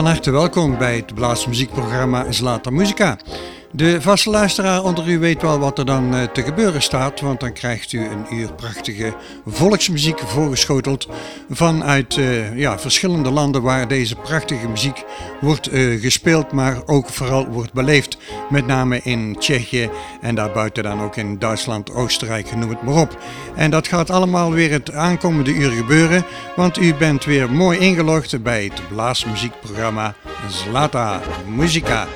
Van harte welkom bij het blaasmuziekprogramma Zlata Musica. De vaste luisteraar onder u weet wel wat er dan eh, te gebeuren staat, want dan krijgt u een uur prachtige volksmuziek voorgeschoteld vanuit uh, ja, verschillende landen waar deze prachtige muziek wordt uh, gespeeld, maar ook vooral wordt beleefd. Met name in Tsjechië en daarbuiten dan ook in Duitsland, Oostenrijk, noem het maar op. En dat gaat allemaal weer het aankomende uur gebeuren, want u bent weer mooi ingelogd bij het blaasmuziekprogramma Zlata Musica.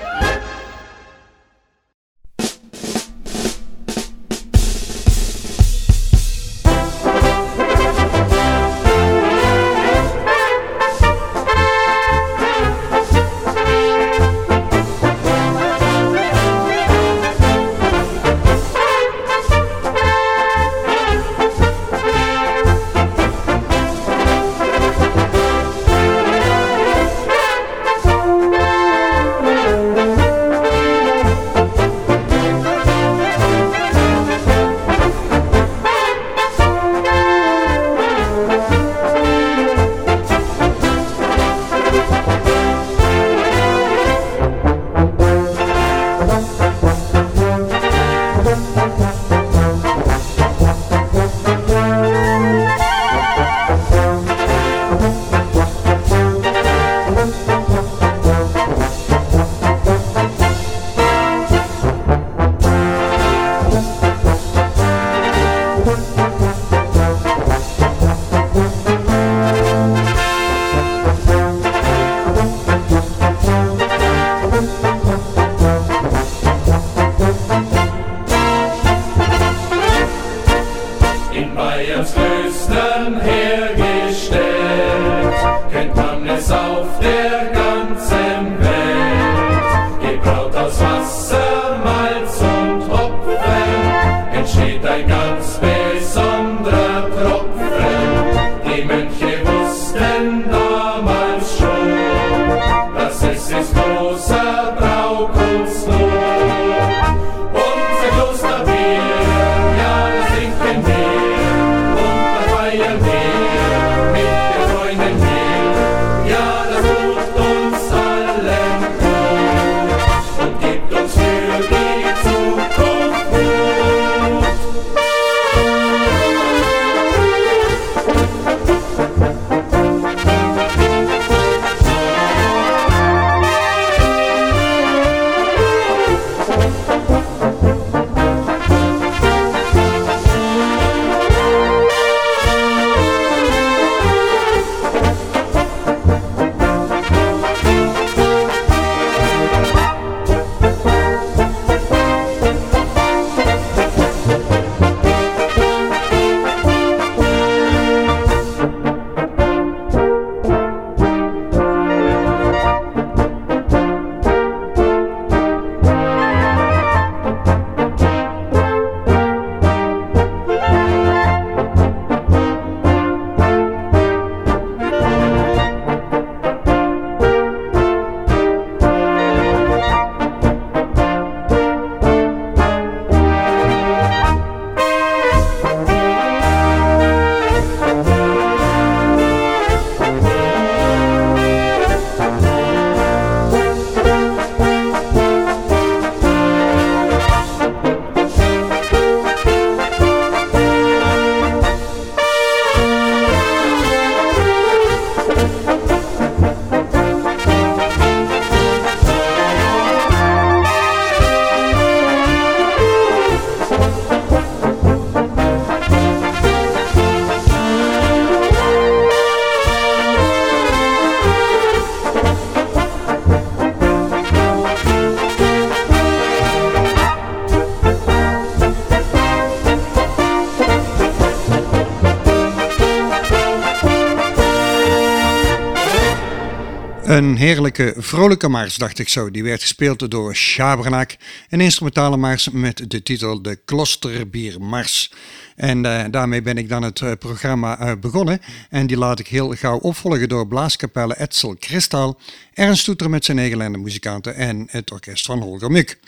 Heerlijke, vrolijke mars, dacht ik zo. Die werd gespeeld door Schabernack. Een instrumentale mars met de titel De Klosterbiermars. En uh, daarmee ben ik dan het uh, programma uh, begonnen. En die laat ik heel gauw opvolgen door Blaaskapelle Etzel Kristal, Ernst Stoeter met zijn Nederlandse muzikanten en het orkest van Holger Muk.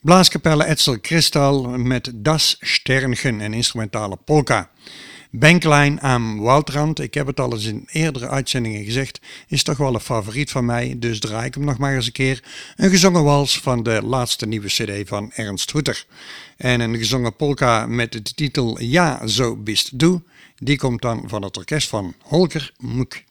Blaaskapelle Etzel Kristal met Das Sterngen, een instrumentale polka. Banklijn aan Woutrand. Ik heb het al eens in eerdere uitzendingen gezegd. Is toch wel een favoriet van mij, dus draai ik hem nog maar eens een keer. Een gezongen wals van de laatste nieuwe cd van Ernst Hoeter. En een gezongen polka met de titel Ja, zo bist du. Die komt dan van het orkest van Holger Moek.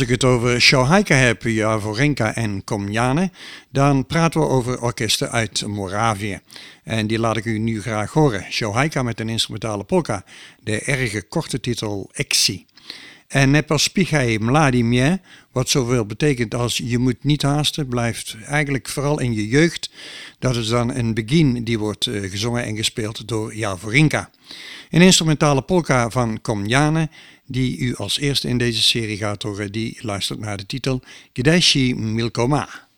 Als ik het over Shohaika heb, Javorenka en Komjane, dan praten we over orkesten uit Moravië. En die laat ik u nu graag horen. Shohaika met een instrumentale polka, de erge korte titel Exi. En Nepaspichai Mladimir, wat zoveel betekent als je moet niet haasten, blijft eigenlijk vooral in je jeugd. Dat is dan een begin die wordt eh, gezongen en gespeeld door Javorinka. Een instrumentale polka van Komjane, die u als eerste in deze serie gaat horen, die luistert naar de titel Gdeshi Milkoma.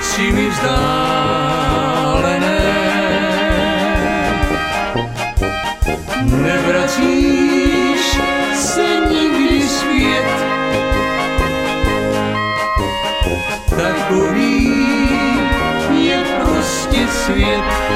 očím vzdálené. Nevracíš se nikdy zpět, takový je prostě svět.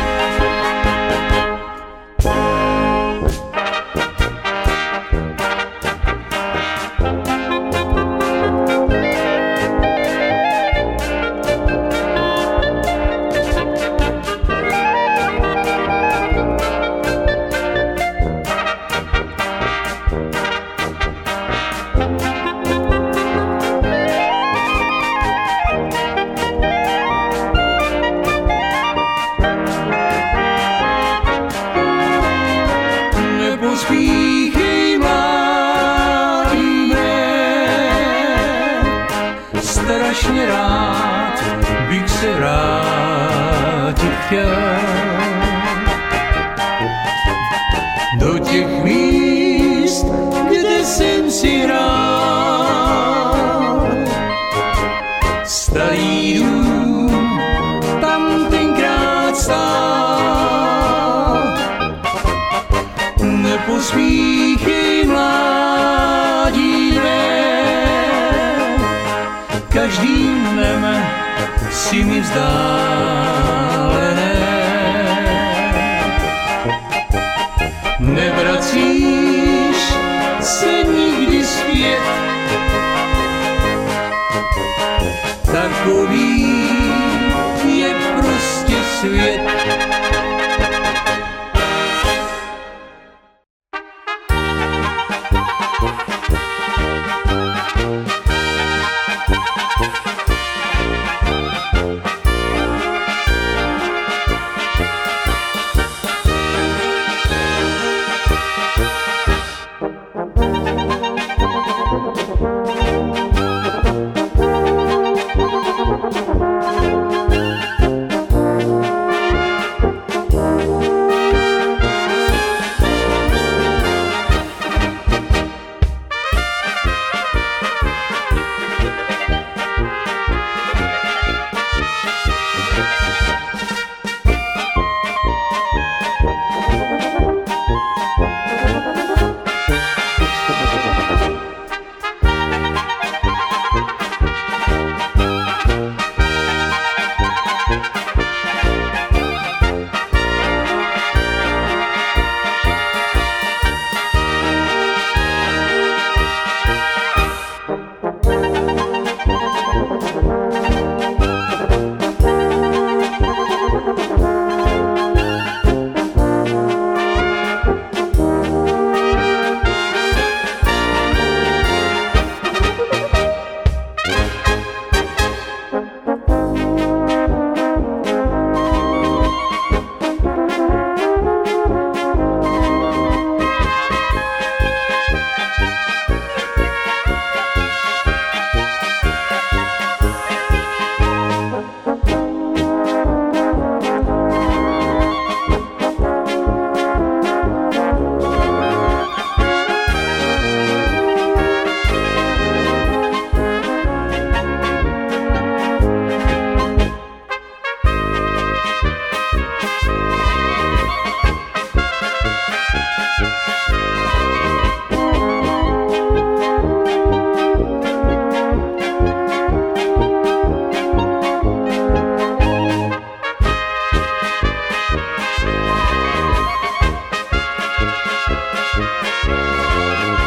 Música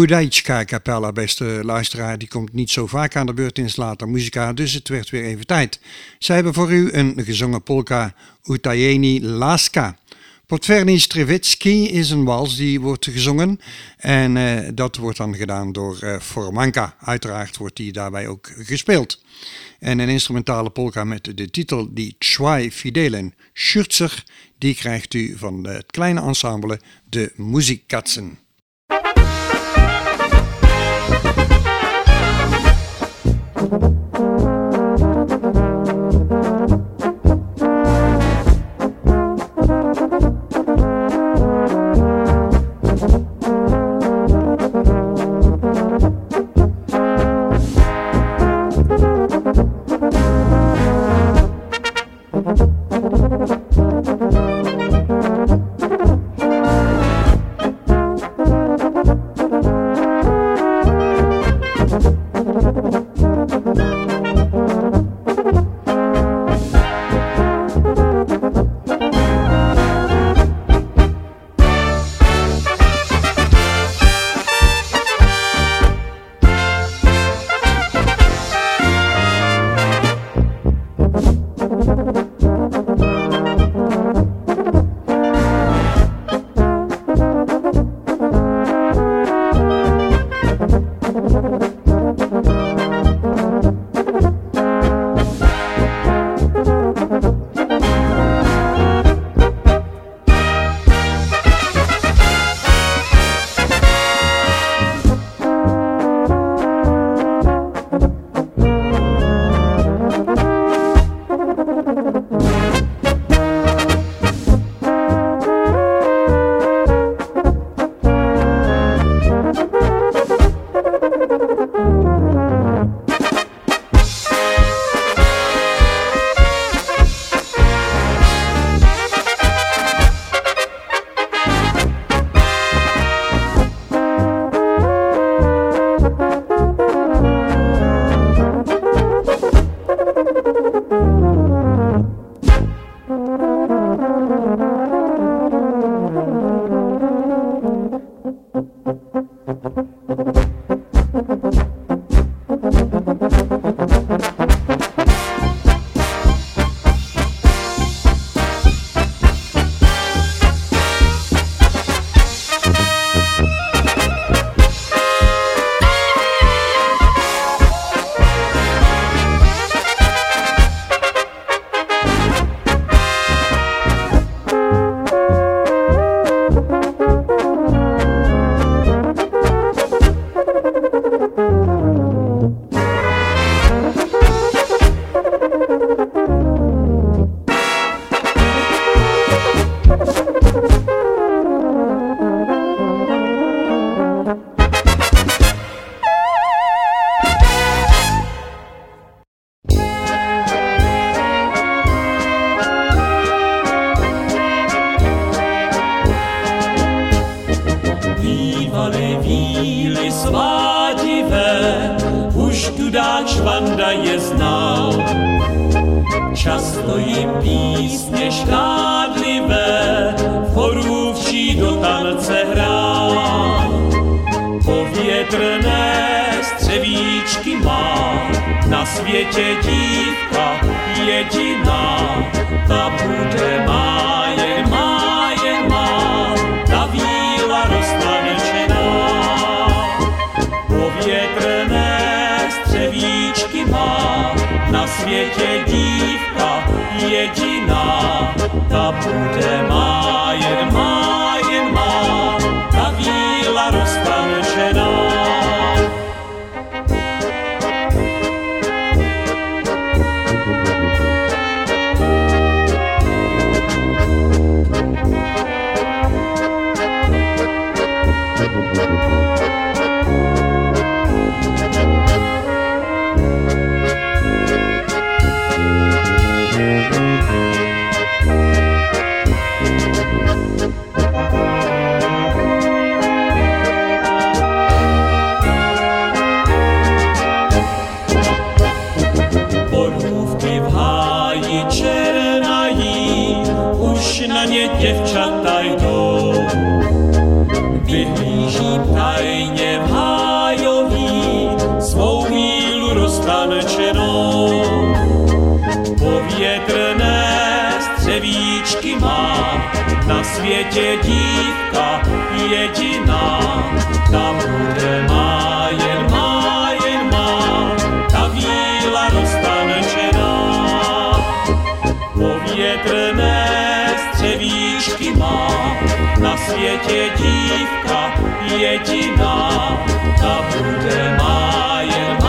De Budajska Capella, beste luisteraar, die komt niet zo vaak aan de beurt in Slata Muzika, dus het werd weer even tijd. Zij hebben voor u een gezongen polka Utajeni Laska. Potverni Strevitsky is een wals die wordt gezongen en uh, dat wordt dan gedaan door uh, Formanka. Uiteraard wordt die daarbij ook gespeeld. En een instrumentale polka met de titel Die Zwei Fidelen Schürzer, die krijgt u van het kleine ensemble De Muziekkatzen. větrné střevíčky má. Na světě dívka jediná, ta bude má jen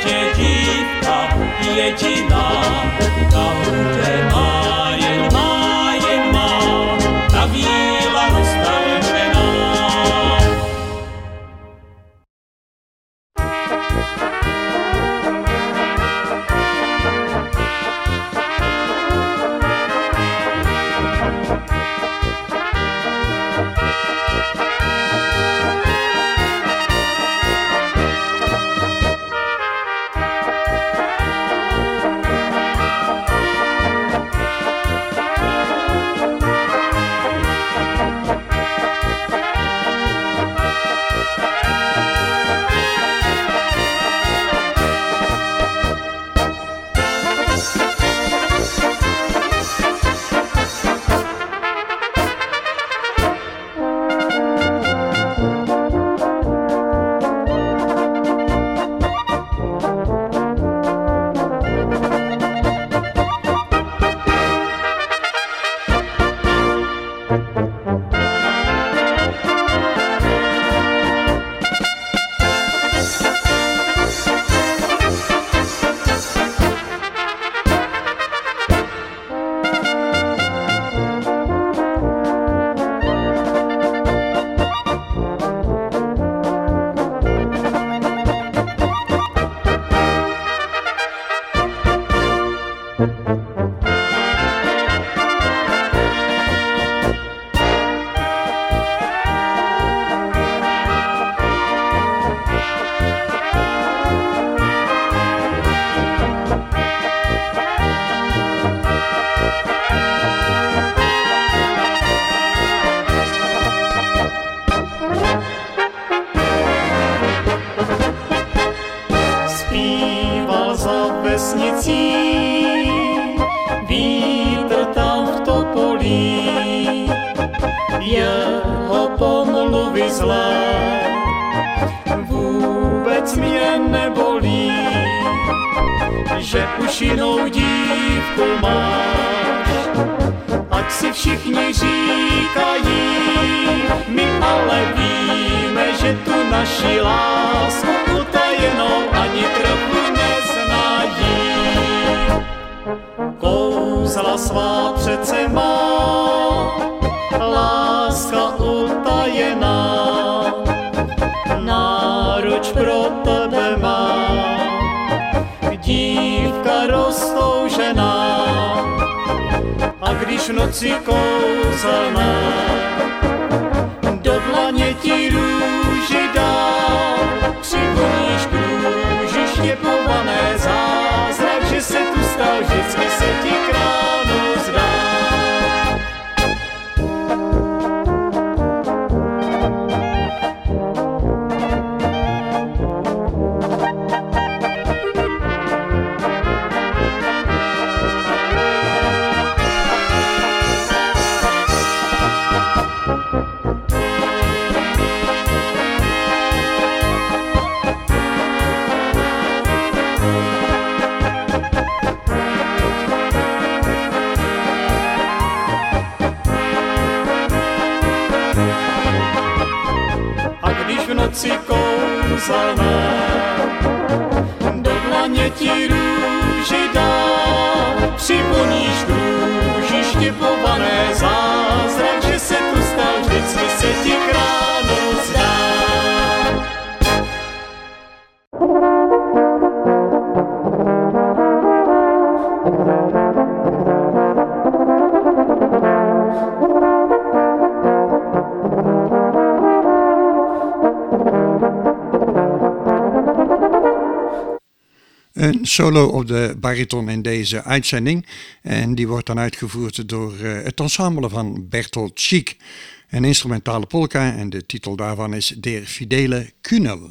plece gifta, e cina, ca uce mai ma, mai în. noci kouzlná. Do dlaně ti růz solo op de bariton in deze uitzending. En die wordt dan uitgevoerd door eh, het ensemble van Bertolt Schiek. Een instrumentale polka en de titel daarvan is Der Fidele Kunel.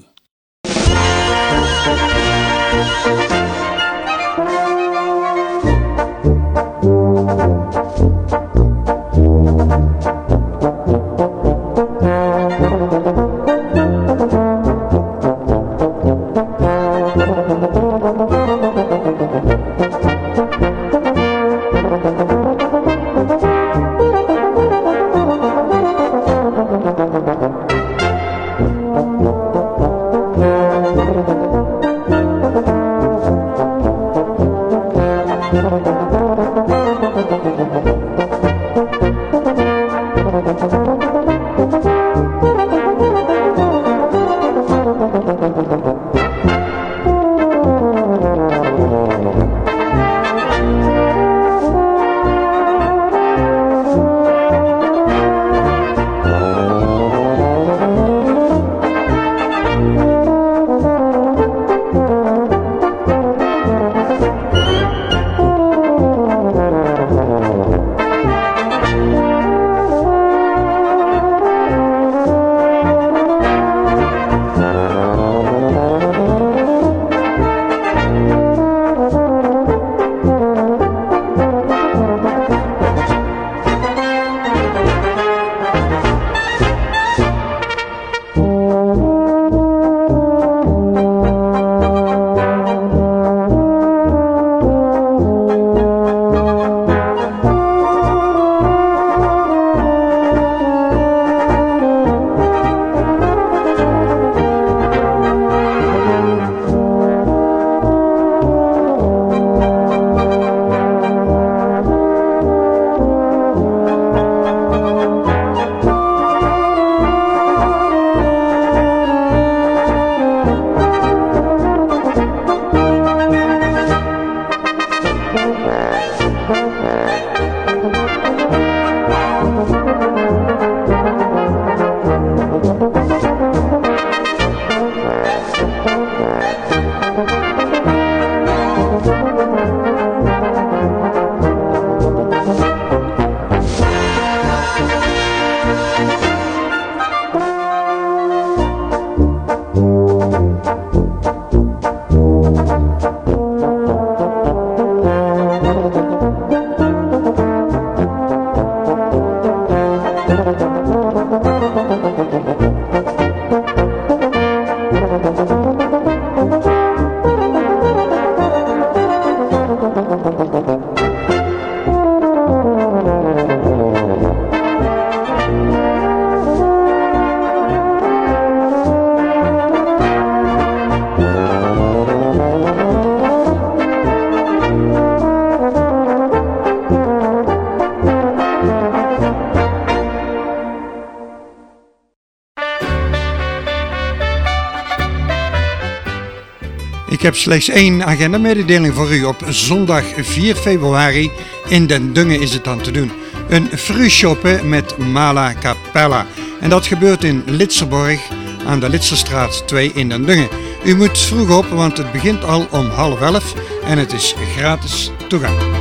Heb slechts één agendamededeling voor u. Op zondag 4 februari in Den Dungen is het dan te doen. Een fruitshoppen met Mala Capella. En dat gebeurt in Litserborg aan de Litserstraat 2 in Den Dungen. U moet vroeg op, want het begint al om half elf en het is gratis toegang.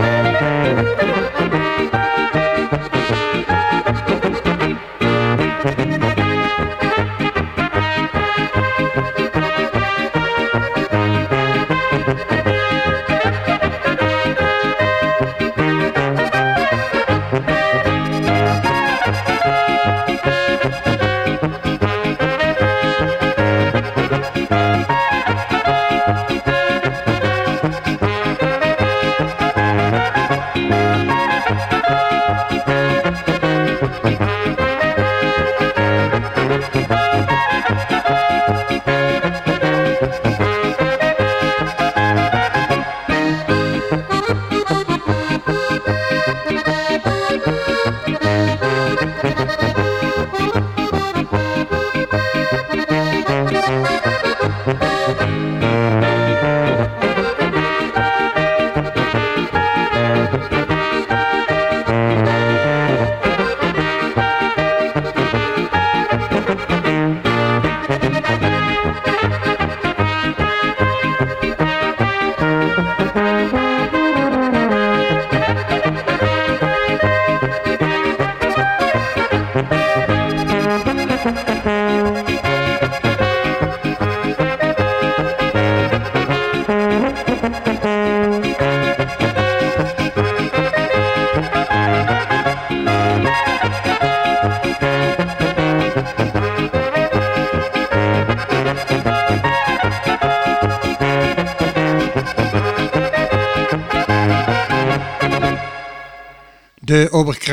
Música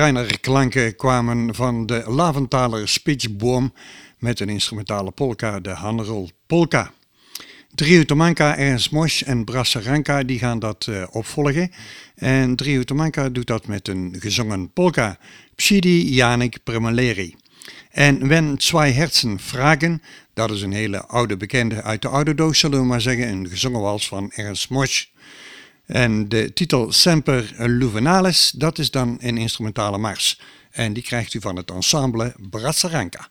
Oberkreiner klanken kwamen van de Laventaler Spitzboom met een instrumentale polka, de Hanrol Polka. Trio Tomanka, Ernst Mosch en Brassaranka die gaan dat uh, opvolgen. En Trio Tomanka doet dat met een gezongen polka, Psidi Janik Premeleri. En Wenn Zwei Herzen Vragen, dat is een hele oude bekende uit de oude doos, zullen we maar zeggen, een gezongen wals van Ernst Mosch. En de titel Semper Luvenalis, dat is dan een instrumentale mars. En die krijgt u van het ensemble Brassaranka.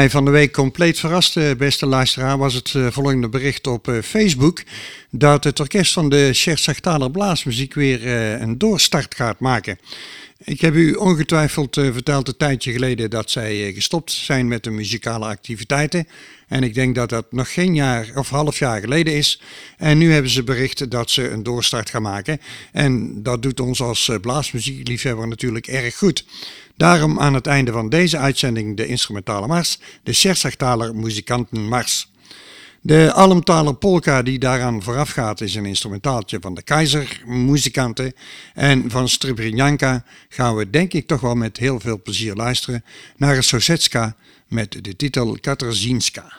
Mij van de week compleet verraste, beste luisteraar, was het eh, volgende bericht op eh, Facebook. Dat het orkest van de Scherzachtaler Blaasmuziek weer eh, een doorstart gaat maken. Ik heb u ongetwijfeld eh, verteld een tijdje geleden dat zij eh, gestopt zijn met de muzikale activiteiten. En ik denk dat dat nog geen jaar of half jaar geleden is. En nu hebben ze bericht dat ze een doorstart gaan maken. En dat doet ons als eh, blaasmuziekliefhebber natuurlijk erg goed. Daarom aan het einde van deze uitzending de instrumentale mars, de Scherzachtaler Muzikantenmars. De Almtaler polka die daaraan voorafgaat is een instrumentaaltje van de Keizer muzikanten. En van Stribrinjanka gaan we denk ik toch wel met heel veel plezier luisteren naar een Sosetska met de titel Katarzinska.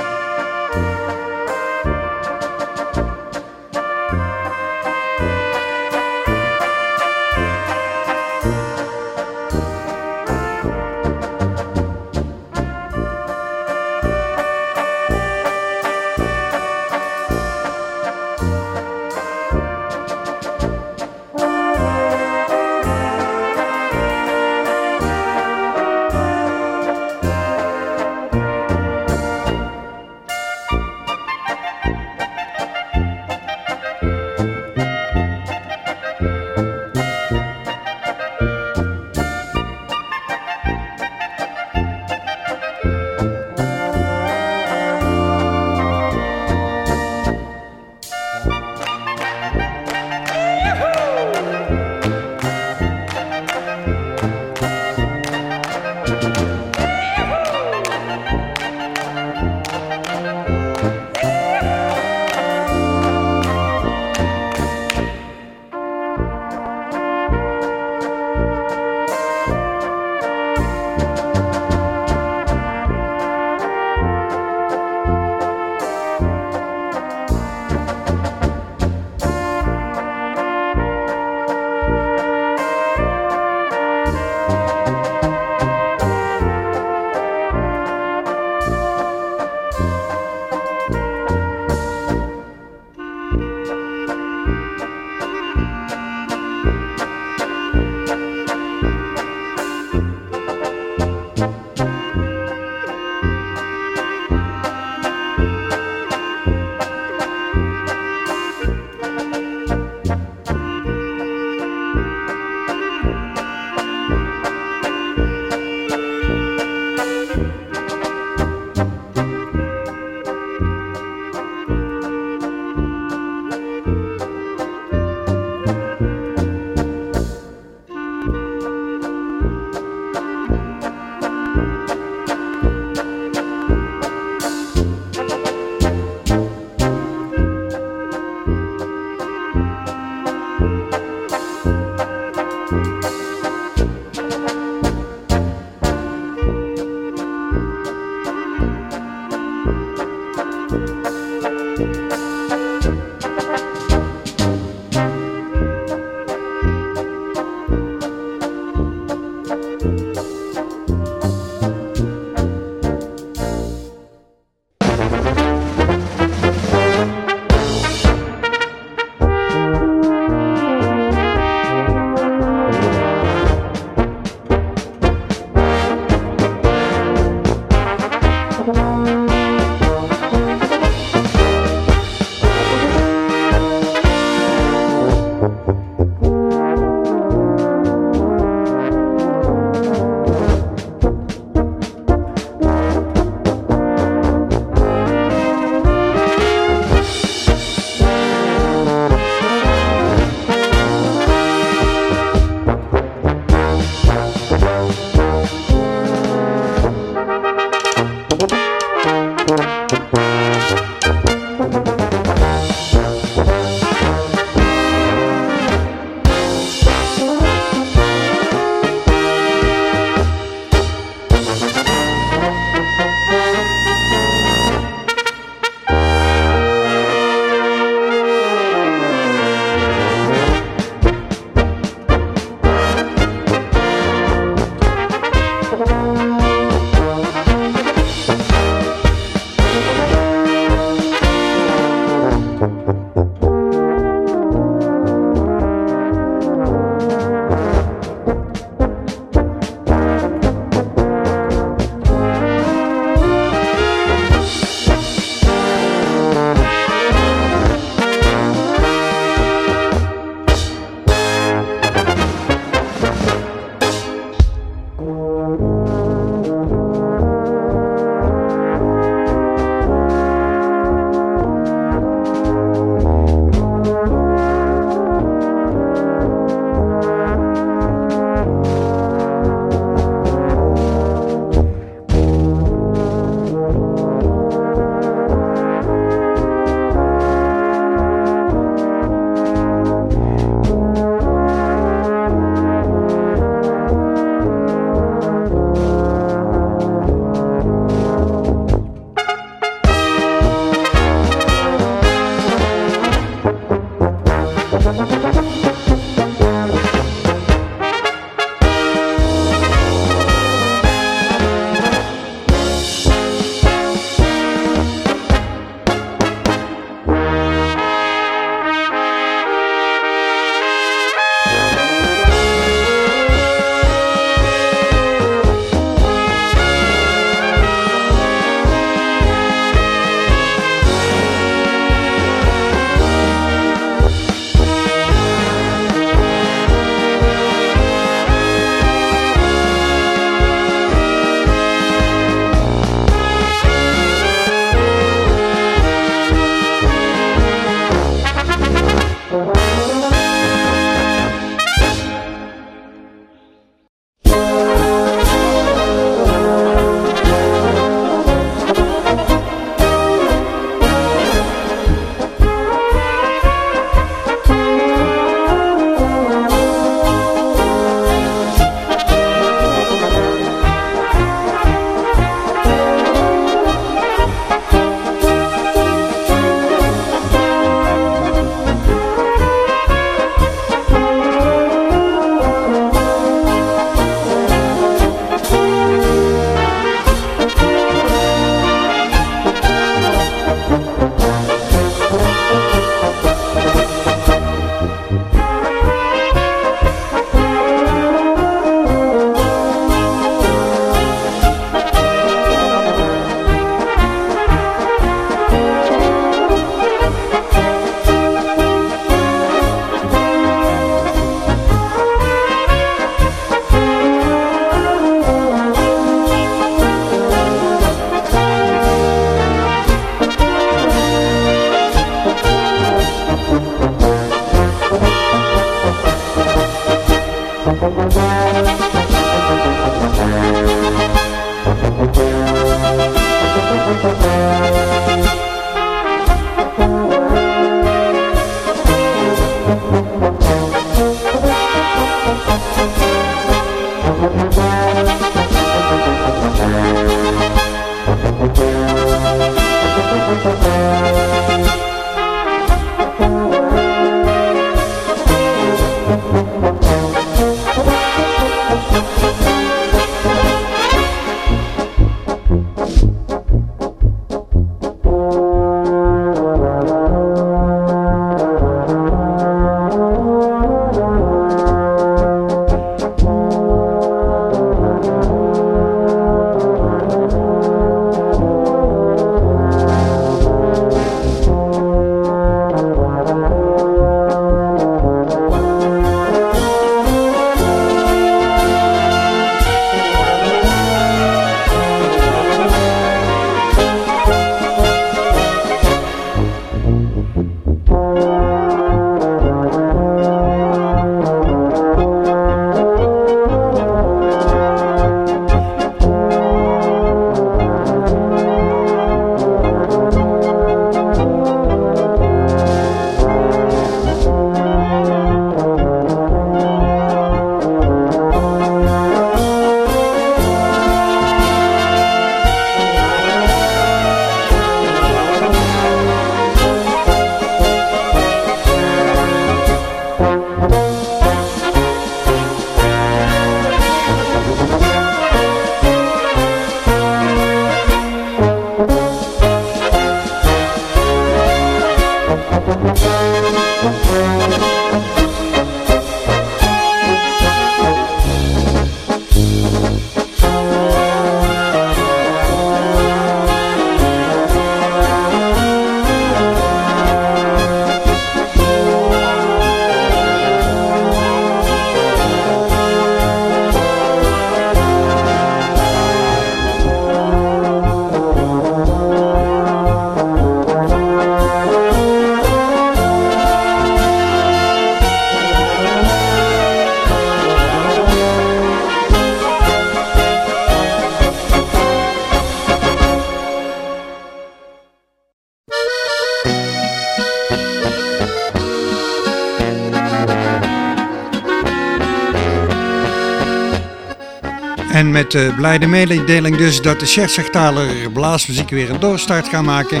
De blijde mededeling dus dat de Scherzachtaler blaasmuziek weer een doorstart gaan maken,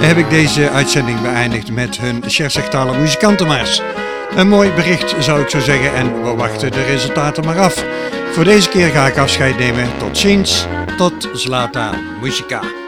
heb ik deze uitzending beëindigd met hun Scherzachtaler muzikantenmars. Een mooi bericht zou ik zo zeggen en we wachten de resultaten maar af. Voor deze keer ga ik afscheid nemen. Tot ziens, tot Zlata Muzika.